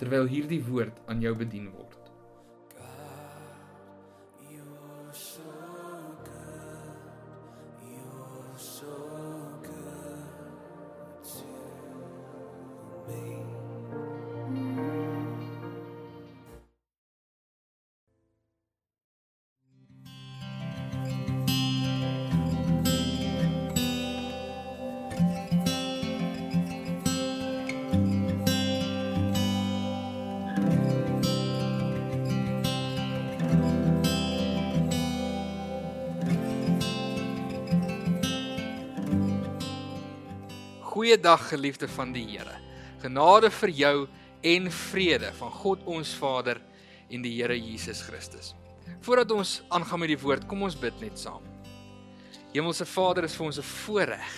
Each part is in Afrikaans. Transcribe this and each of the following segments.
terwyl hierdie woord aan jou bedien word. Goeiedag geliefde van die Here. Genade vir jou en vrede van God ons Vader en die Here Jesus Christus. Voordat ons aangaan met die woord, kom ons bid net saam. Hemelse Vader, is vir ons 'n voorreg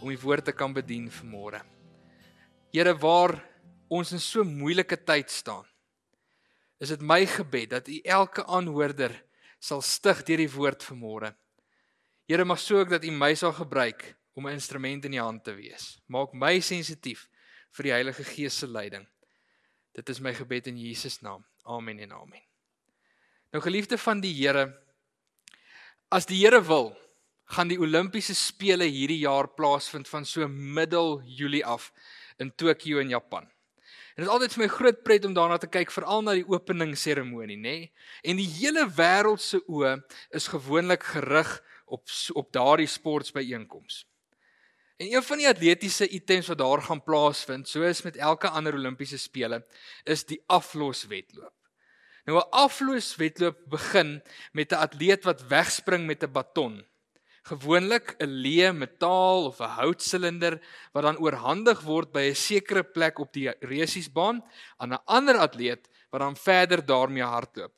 om die woord te kan bedien vanmôre. Here, waar ons in so moeilike tyd staan, is dit my gebed dat U elke aanhoorder sal stig deur die woord vanmôre. Here, mag so ook dat U my sal gebruik om 'n instrument in die hand te wees. Maak my sensitief vir die Heilige Gees se leiding. Dit is my gebed in Jesus naam. Amen en amen. Nou geliefde van die Here, as die Here wil, gaan die Olimpiese spele hierdie jaar plaasvind van so middel Julie af in Tokio in Japan. En dit is altyd vir my groot pret om daarna te kyk, veral na die openingsseremonie, nê? Nee? En die hele wêreld se oë is gewoonlik gerig op op daardie sportbyeenkomste. En een van die atletiese items wat daar gaan plaasvind, soos met elke ander Olimpiese spele, is die afloswedloop. Nou 'n afloswedloop begin met 'n atleet wat wegspring met 'n baton. Gewoonlik 'n leë metaal of 'n houtsilinder wat dan oorhandig word by 'n sekere plek op die resiesbaan aan 'n ander atleet wat dan verder daarmee hardloop.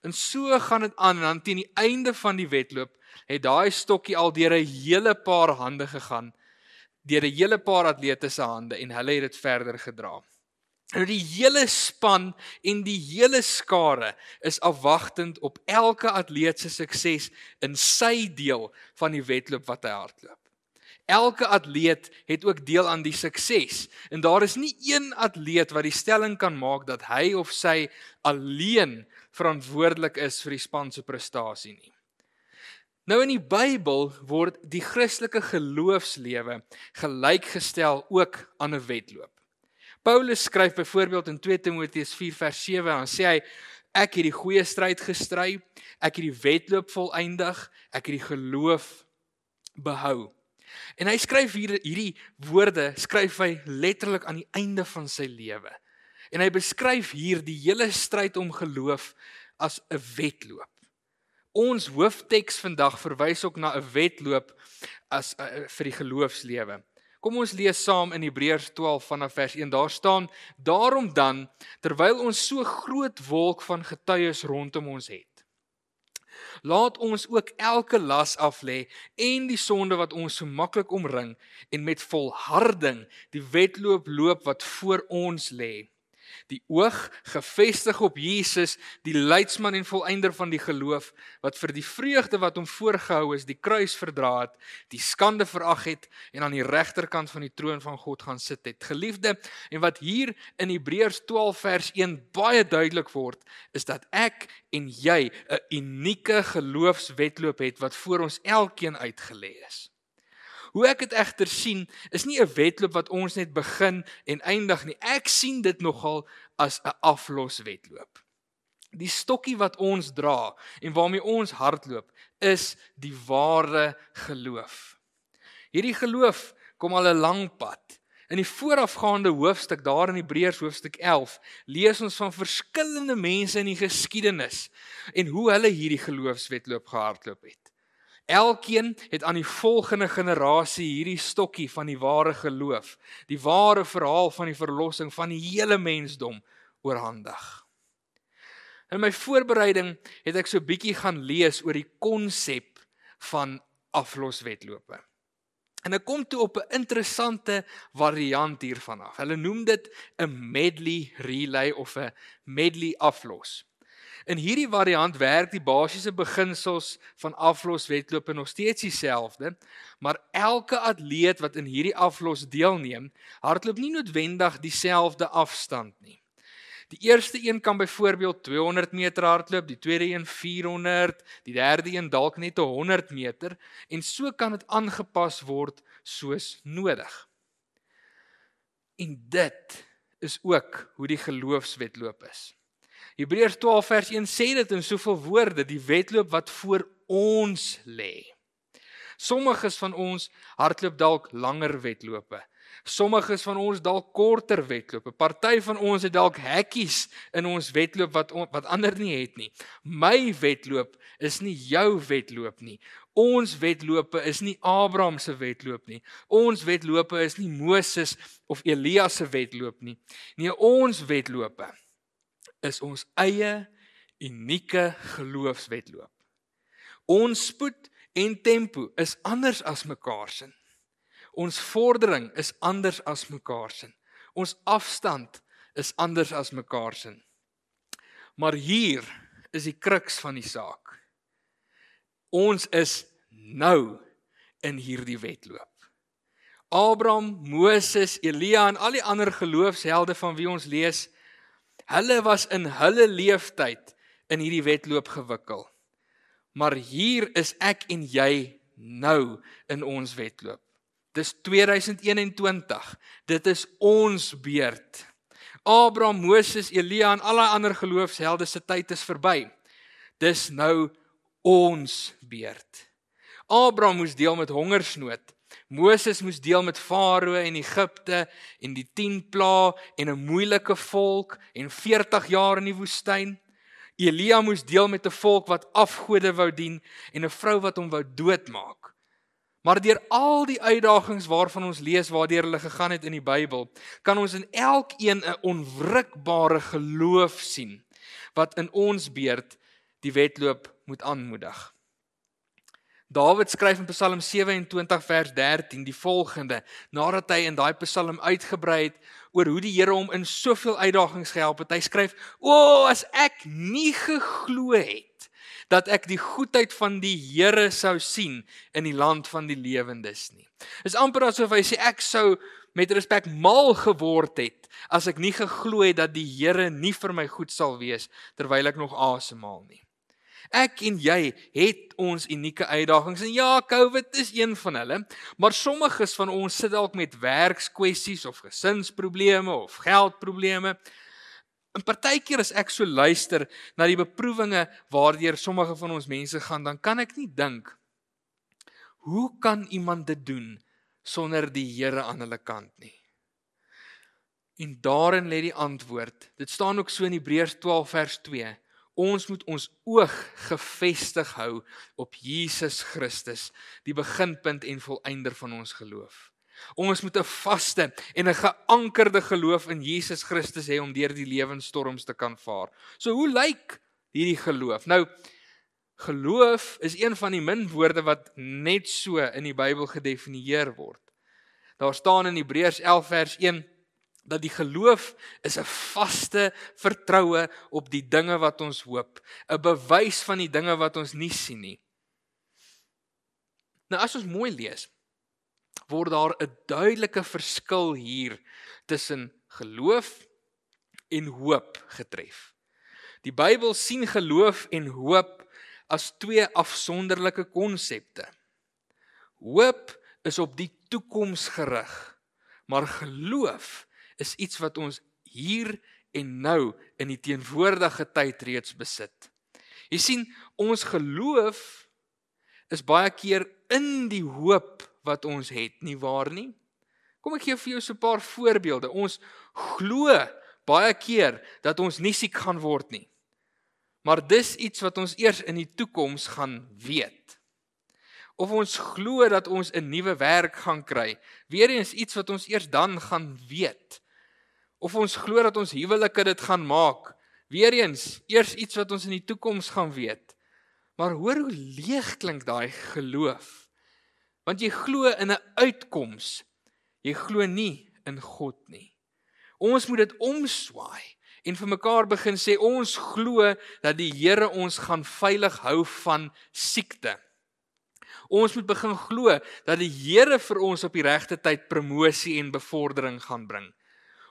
En so gaan dit aan en dan teen die einde van die wedloop het daai stokkie al deur 'n hele paar hande gegaan deur 'n hele paar atlete se hande en hulle het dit verder gedra. Nou die hele span en die hele skare is afwagtend op elke atleet se sukses in sy deel van die wedloop wat hy hardloop. Elke atleet het ook deel aan die sukses en daar is nie een atleet wat die stelling kan maak dat hy of sy alleen verantwoordelik is vir die span se prestasie nie. Nou in die Bybel word die Christelike geloofslewe gelykgestel ook aan 'n wedloop. Paulus skryf byvoorbeeld in 2 Timoteus 4 vers 7 en sê hy ek het die goeie stryd gestry, ek het die wedloop volëindig, ek het die geloof behou. En hy skryf hier hierdie woorde, skryf hy letterlik aan die einde van sy lewe. En hy beskryf hier die hele stryd om geloof as 'n wedloop. Ons hoofteks vandag verwys ook na 'n wedloop as uh, vir die geloofslewe. Kom ons lees saam in Hebreërs 12 vanaf vers 1. Daar staan: Daarom dan, terwyl ons so groot wolk van getuies rondom ons het, laat ons ook elke las af lê en die sonde wat ons so maklik omring en met volharding die wedloop loop wat voor ons lê die oog gefestig op Jesus, die leidsman en volëinder van die geloof, wat vir die vreugde wat hom voorgehou is, die kruis verdra het, die skande verag het en aan die regterkant van die troon van God gaan sit het. Geliefde, en wat hier in Hebreërs 12 vers 1 baie duidelik word, is dat ek en jy 'n unieke geloofswetloop het wat voor ons elkeen uitgelê is. Hoe ek dit egter sien, is nie 'n wedloop wat ons net begin en eindig nie. Ek sien dit nogal as 'n afloswedloop. Die stokkie wat ons dra en waarmee ons hardloop, is die ware geloof. Hierdie geloof kom al 'n lang pad. In die voorafgaande hoofstuk daar in Hebreërs hoofstuk 11 lees ons van verskillende mense in die geskiedenis en hoe hulle hierdie geloofswedloop gehardloop het. Elkeen het aan die volgende generasie hierdie stokkie van die ware geloof, die ware verhaal van die verlossing van die hele mensdom oorhandig. In my voorbereiding het ek so bietjie gaan lees oor die konsep van afloswedlope. En ek kom toe op 'n interessante variant hiervan af. Hulle noem dit 'n medley relay of 'n medley aflos. In hierdie variant werk die basiese beginsels van afloswedlope nog steeds dieselfde, maar elke atleet wat in hierdie aflos deelneem, hardloop nie noodwendig dieselfde afstand nie. Die eerste een kan byvoorbeeld 200 meter hardloop, die tweede een 400, die derde een dalk net 100 meter en so kan dit aangepas word soos nodig. En dit is ook hoe die geloofswedloop is. Hebreërs 12 vers 1 sê dit in soveel woorde, die wedloop wat voor ons lê. Sommiges van ons hardloop dalk langer wedlope. Sommiges van ons dalk korter wedlope. Party van ons het dalk hekkies in ons wedloop wat wat ander nie het nie. My wedloop is nie jou wedloop nie. Ons wedlope is nie Abraham se wedloop nie. Ons wedlope is nie Moses of Elia se wedloop nie. Nee, ons wedlope is ons eie unieke geloofswedloop. Ons spoed en tempo is anders as mekaar se. Ons vordering is anders as mekaar se. Ons afstand is anders as mekaar se. Maar hier is die kruks van die saak. Ons is nou in hierdie wedloop. Abraham, Moses, Elia en al die ander geloofshelde van wie ons lees, Hulle was in hulle leeftyd in hierdie wedloop gewikkel. Maar hier is ek en jy nou in ons wedloop. Dis 2021. Dit is ons beurt. Abraham, Moses, Elia en al die ander geloofshelde se tyd is verby. Dis nou ons beurt. Abraham moes deel met hongersnood. Moses moes deel met Farao en Egipte en die 10 pla en 'n moeilike volk en 40 jaar in die woestyn. Elia moes deel met 'n volk wat afgode wou dien en 'n vrou wat hom wou doodmaak. Maar deur al die uitdagings waarvan ons lees waardeur hulle gegaan het in die Bybel, kan ons in elkeen 'n onwrikbare geloof sien wat in ons beurt die wedloop moet aanmoedig. Dawid skryf in Psalm 27 vers 13 die volgende nadat hy in daai Psalm uitgebrei het oor hoe die Here hom in soveel uitdagings gehelp het. Hy skryf: "O, as ek nie geglo het dat ek die goedheid van die Here sou sien in die land van die lewendes nie." Is amper asof hy sê ek sou met respek mal geword het as ek nie geglo het dat die Here nie vir my goed sal wees terwyl ek nog asemhaal nie. Ek en jy het ons unieke uitdagings en ja, COVID is een van hulle, maar sommiges van ons sit dalk met werkskwessies of gesinsprobleme of geldprobleme. En partykeer as ek so luister na die beproewinge waardeur sommige van ons mense gaan, dan kan ek nie dink hoe kan iemand dit doen sonder die Here aan hulle kant nie. En daarin lê die antwoord. Dit staan ook so in Hebreërs 12 vers 2. Ons moet ons oog gefestig hou op Jesus Christus, die beginpunt en volëinder van ons geloof. Ons moet 'n vaste en 'n geankerde geloof in Jesus Christus hê om deur die lewensstorms te kan vaar. So hoe lyk hierdie geloof? Nou geloof is een van die min woorde wat net so in die Bybel gedefinieer word. Daar staan in Hebreërs 11 vers 1 dat die geloof is 'n vaste vertroue op die dinge wat ons hoop, 'n bewys van die dinge wat ons nie sien nie. Nou as ons mooi lees, word daar 'n duidelike verskil hier tussen geloof en hoop getref. Die Bybel sien geloof en hoop as twee afsonderlike konsepte. Hoop is op die toekoms gerig, maar geloof is iets wat ons hier en nou in die teenwoordige tyd reeds besit. Jy sien, ons geloof is baie keer in die hoop wat ons het, nie waar nie? Kom ek gee vir jou so 'n paar voorbeelde. Ons glo baie keer dat ons nie siek gaan word nie. Maar dis iets wat ons eers in die toekoms gaan weet. Of ons glo dat ons 'n nuwe werk gaan kry. Weereens iets wat ons eers dan gaan weet Of ons glo dat ons huwelike dit gaan maak. Weereens, eers iets wat ons in die toekoms gaan weet. Maar hoor hoe leeg klink daai geloof. Want jy glo in 'n uitkoms. Jy glo nie in God nie. Ons moet dit omswaai en vir mekaar begin sê ons glo dat die Here ons gaan veilig hou van siekte. Ons moet begin glo dat die Here vir ons op die regte tyd promosie en bevordering gaan bring.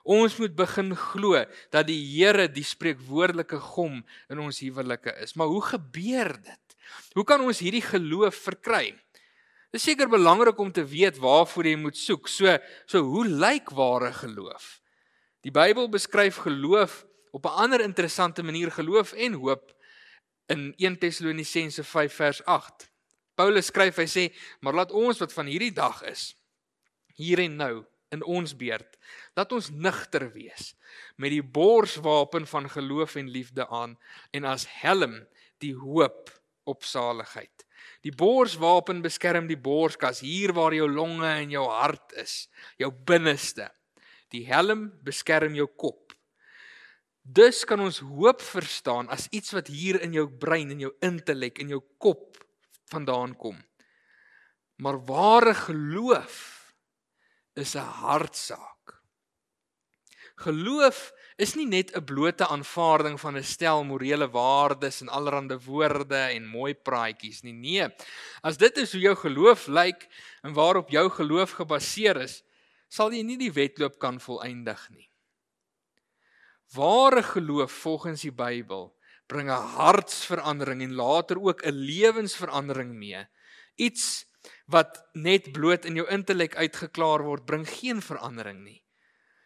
Ons moet begin glo dat die Here die spreekwoordelike gom in ons huwelike is. Maar hoe gebeur dit? Hoe kan ons hierdie geloof verkry? Dit is seker belangrik om te weet waarvoor jy moet soek. So, so hoe lyk ware geloof? Die Bybel beskryf geloof op 'n ander interessante manier geloof en hoop in 1 Tessalonisense 5 vers 8. Paulus skryf, hy sê, maar laat ons wat van hierdie dag is hier en nou in ons beurt, laat ons nugter wees met die borswapen van geloof en liefde aan en as helm die hoop op saligheid. Die borswapen beskerm die borskas hier waar jou longe en jou hart is, jou binneste. Die helm beskerm jou kop. Dus kan ons hoop verstaan as iets wat hier in jou brein en jou intellek en jou kop vandaan kom. Maar ware geloof is 'n hartsaak. Geloof is nie net 'n blote aanvaarding van 'n stel morele waardes en allerlei woorde en mooi praatjies nie. Nee. As dit is hoe jou geloof lyk en waarop jou geloof gebaseer is, sal jy nie die wedloop kan volëindig nie. Ware geloof volgens die Bybel bring 'n hartsverandering en later ook 'n lewensverandering mee. Iets wat net bloot in jou intellek uitgeklaar word, bring geen verandering nie.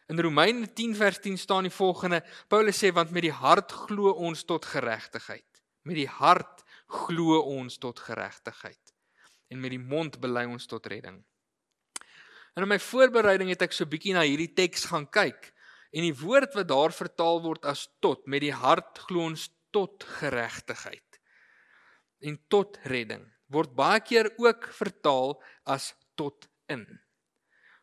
In Romeine 10 vers 10 staan die volgende: Paulus sê want met die hart glo ons tot geregtigheid. Met die hart glo ons tot geregtigheid en met die mond bely ons tot redding. En in my voorbereiding het ek so bietjie na hierdie teks gaan kyk en die woord wat daar vertaal word as tot met die hart glo ons tot geregtigheid en tot redding word baie keer ook vertaal as tot in.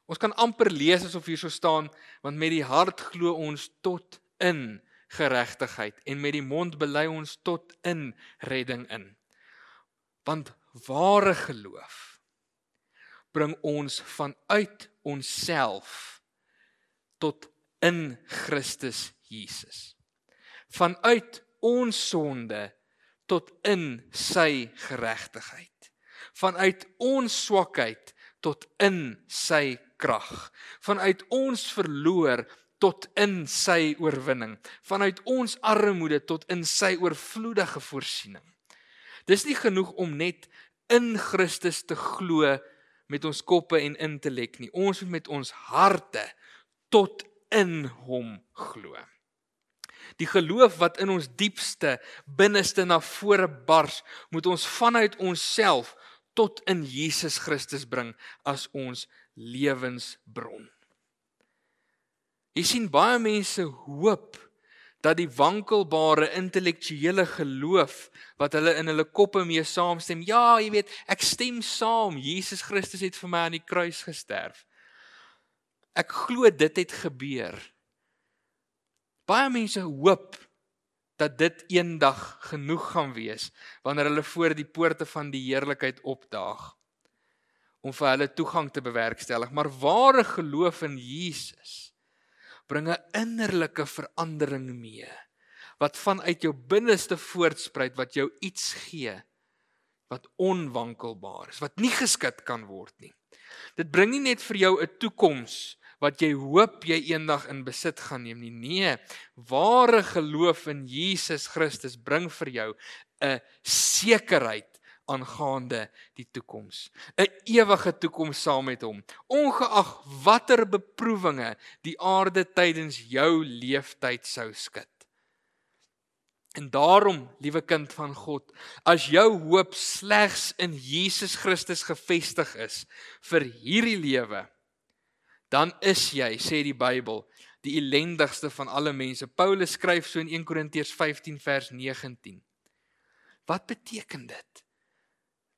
Ons kan amper lees asof hier so staan want met die hart glo ons tot in geregtigheid en met die mond bely ons tot in redding in. Want ware geloof bring ons vanuit onsself tot in Christus Jesus. Vanuit ons sonde tot in sy geregtigheid. Vanuit ons swakheid tot in sy krag. Vanuit ons verloor tot in sy oorwinning. Vanuit ons armoede tot in sy oorvloedige voorsiening. Dis nie genoeg om net in Christus te glo met ons koppe en intellek nie. Ons moet met ons harte tot in hom glo. Die geloof wat in ons diepste binneste na vore bars, moet ons vanuit onsself tot in Jesus Christus bring as ons lewensbron. Jy sien baie mense hoop dat die wankelbare intellektuele geloof wat hulle in hulle koppe mee saamstem, ja, jy weet, ek stem saam, Jesus Christus het vir my aan die kruis gesterf. Ek glo dit het gebeur. Baie mense hoop dat dit eendag genoeg gaan wees wanneer hulle voor die poorte van die heerlikheid opdaag om vir hulle toegang te bewerkstellig. Maar ware geloof in Jesus bring 'n innerlike verandering mee wat vanuit jou binneste voortspruit wat jou iets gee wat onwankelbaar is, wat nie geskit kan word nie. Dit bring nie net vir jou 'n toekoms wat jy hoop jy eendag in besit gaan neem nie. Nee, ware geloof in Jesus Christus bring vir jou 'n sekerheid aangaande die toekoms. 'n Ewige toekoms saam met hom, ongeag watter beproewinge die aarde tydens jou leeftyd sou skud. En daarom, liewe kind van God, as jou hoop slegs in Jesus Christus gefestig is vir hierdie lewe, dan is jy, sê die Bybel, die ellendigste van alle mense. Paulus skryf so in 1 Korintiërs 15 vers 19. Wat beteken dit?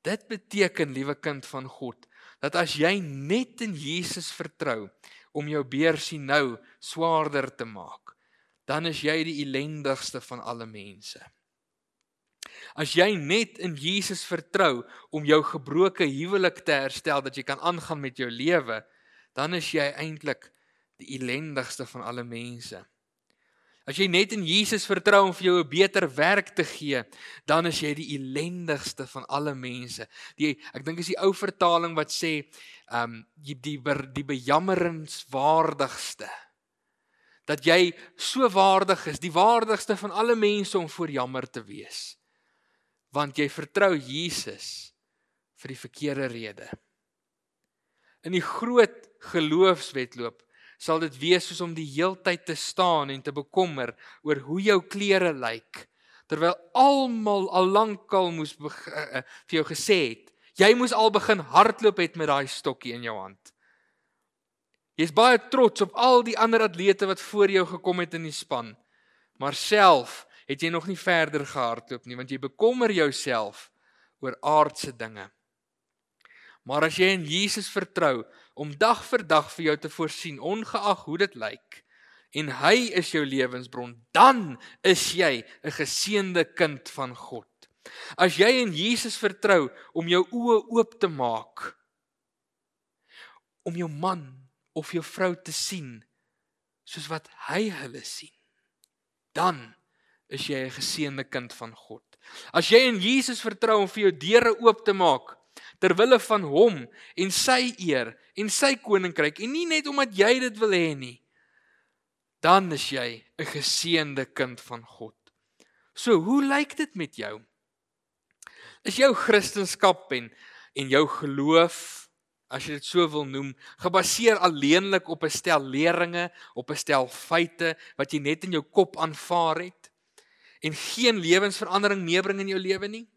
Dit beteken, liewe kind van God, dat as jy net in Jesus vertrou, om jou beursie nou swaarder te maak, dan is jy die ellendigste van alle mense. As jy net in Jesus vertrou om jou gebroke huwelik te herstel dat jy kan aangaan met jou lewe, dan is jy eintlik die ellendigste van alle mense. As jy net in Jesus vertrou om vir jou 'n beter werk te gee, dan is jy die ellendigste van alle mense. Die ek dink is die ou vertaling wat sê, ehm um, die die, die bejammeringswaardigste. Dat jy so waardig is, die waardigste van alle mense om voor jammer te wees. Want jy vertrou Jesus vir die verkeerde rede. In die groot geloofswetloop sal dit wees soos om die heeltyd te staan en te bekommer oor hoe jou klere lyk terwyl almal al lankal moes uh, vir jou gesê het jy moes al begin hardloop het met daai stokkie in jou hand. Jy's baie trots op al die ander atlete wat voor jou gekom het in die span, maar self het jy nog nie verder gehardloop nie want jy bekommer jouself oor aardse dinge. Maar as jy in Jesus vertrou om dag vir dag vir jou te voorsien ongeag hoe dit lyk en hy is jou lewensbron, dan is jy 'n geseënde kind van God. As jy in Jesus vertrou om jou oë oop te maak om jou man of jou vrou te sien soos wat hy hulle sien, dan is jy 'n geseënde kind van God. As jy in Jesus vertrou om vir jou deure oop te maak ter wille van hom en sy eer en sy koninkryk en nie net omdat jy dit wil hê nie dan is jy 'n geseënde kind van God. So, hoe lyk dit met jou? Is jou kristendom en en jou geloof, as jy dit so wil noem, gebaseer alleenlik op 'n stel leringe, op 'n stel feite wat jy net in jou kop aanvaar het en geen lewensverandering meebring in jou lewe nie?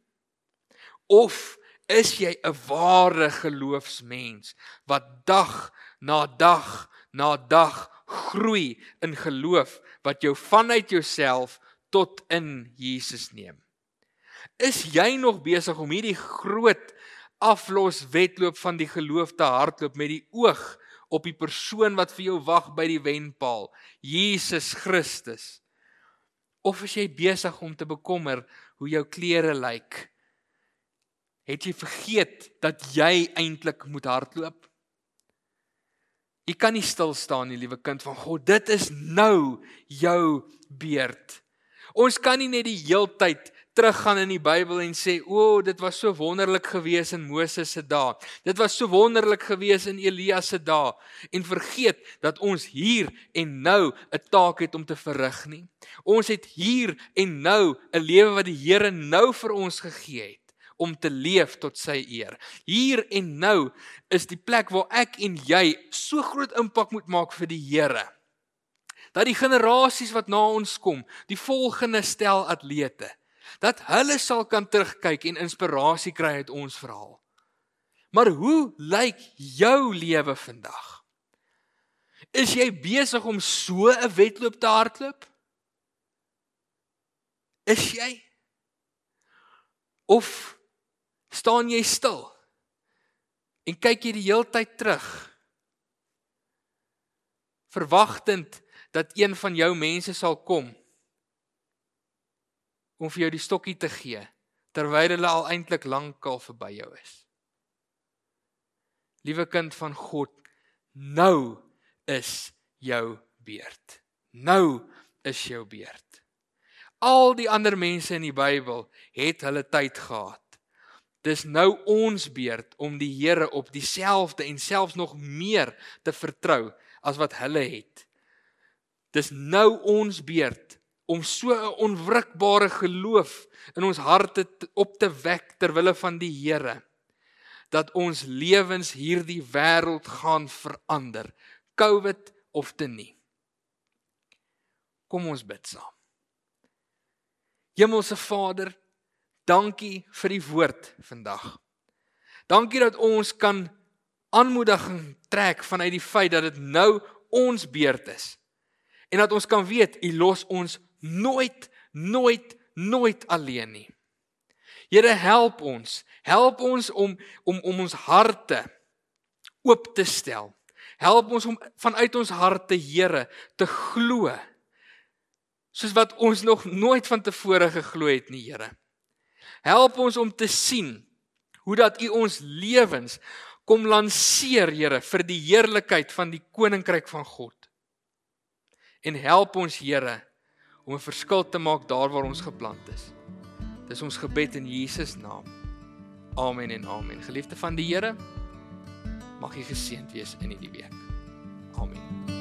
Of is jy 'n ware geloofsmens wat dag na dag na dag groei in geloof wat jou vanuit jouself tot in Jesus neem. Is jy nog besig om hierdie groot aflos wedloop van die geloof te hardloop met die oog op die persoon wat vir jou wag by die wenpaal, Jesus Christus? Of is jy besig om te bekommer hoe jou klere lyk? Het jy vergeet dat jy eintlik moet hardloop? Jy kan nie stil staan nie, liewe kind van God. Dit is nou jou beurt. Ons kan nie net die heeltyd teruggaan in die Bybel en sê, "O, oh, dit was so wonderlik gewees in Moses se dae. Dit was so wonderlik gewees in Elia se dae." En vergeet dat ons hier en nou 'n taak het om te verrig nie. Ons het hier en nou 'n lewe wat die Here nou vir ons gegee het om te leef tot sy eer. Hier en nou is die plek waar ek en jy so groot impak moet maak vir die Here. Dat die generasies wat na ons kom, die volgende stel atlete, dat hulle sal kan terugkyk en inspirasie kry uit ons verhaal. Maar hoe lyk jou lewe vandag? Is jy besig om so 'n wedloop te hardloop? Is jy? Of staan jy stil en kyk jy die heeltyd terug verwagtend dat een van jou mense sal kom om vir jou die stokkie te gee terwyl hulle al eintlik lankal verby jou is. Liewe kind van God nou is jou beurt. Nou is jou beurt. Al die ander mense in die Bybel het hulle tyd gehad Dis nou ons beurt om die Here op dieselfde en selfs nog meer te vertrou as wat hulle het. Dis nou ons beurt om so 'n onwrikbare geloof in ons harte op te wek ter wille van die Here dat ons lewens hierdie wêreld gaan verander, COVID of te nie. Kom ons bid saam. Hemelse Vader, Dankie vir die woord vandag. Dankie dat ons kan aanmoediging trek vanuit die feit dat dit nou ons beurt is. En dat ons kan weet U los ons nooit nooit nooit alleen nie. Here help ons. Help ons om om om ons harte oop te stel. Help ons om vanuit ons harte, Here, te glo. Soos wat ons nog nooit van tevore geglo het nie, Here. Help ons om te sien hoe dat U ons lewens kom lanseer, Here, vir die heerlikheid van die koninkryk van God. En help ons, Here, om 'n verskil te maak daar waar ons geplant is. Dis ons gebed in Jesus naam. Amen en amen. Geliefde van die Here, mag jy geseënd wees in hierdie week. Amen.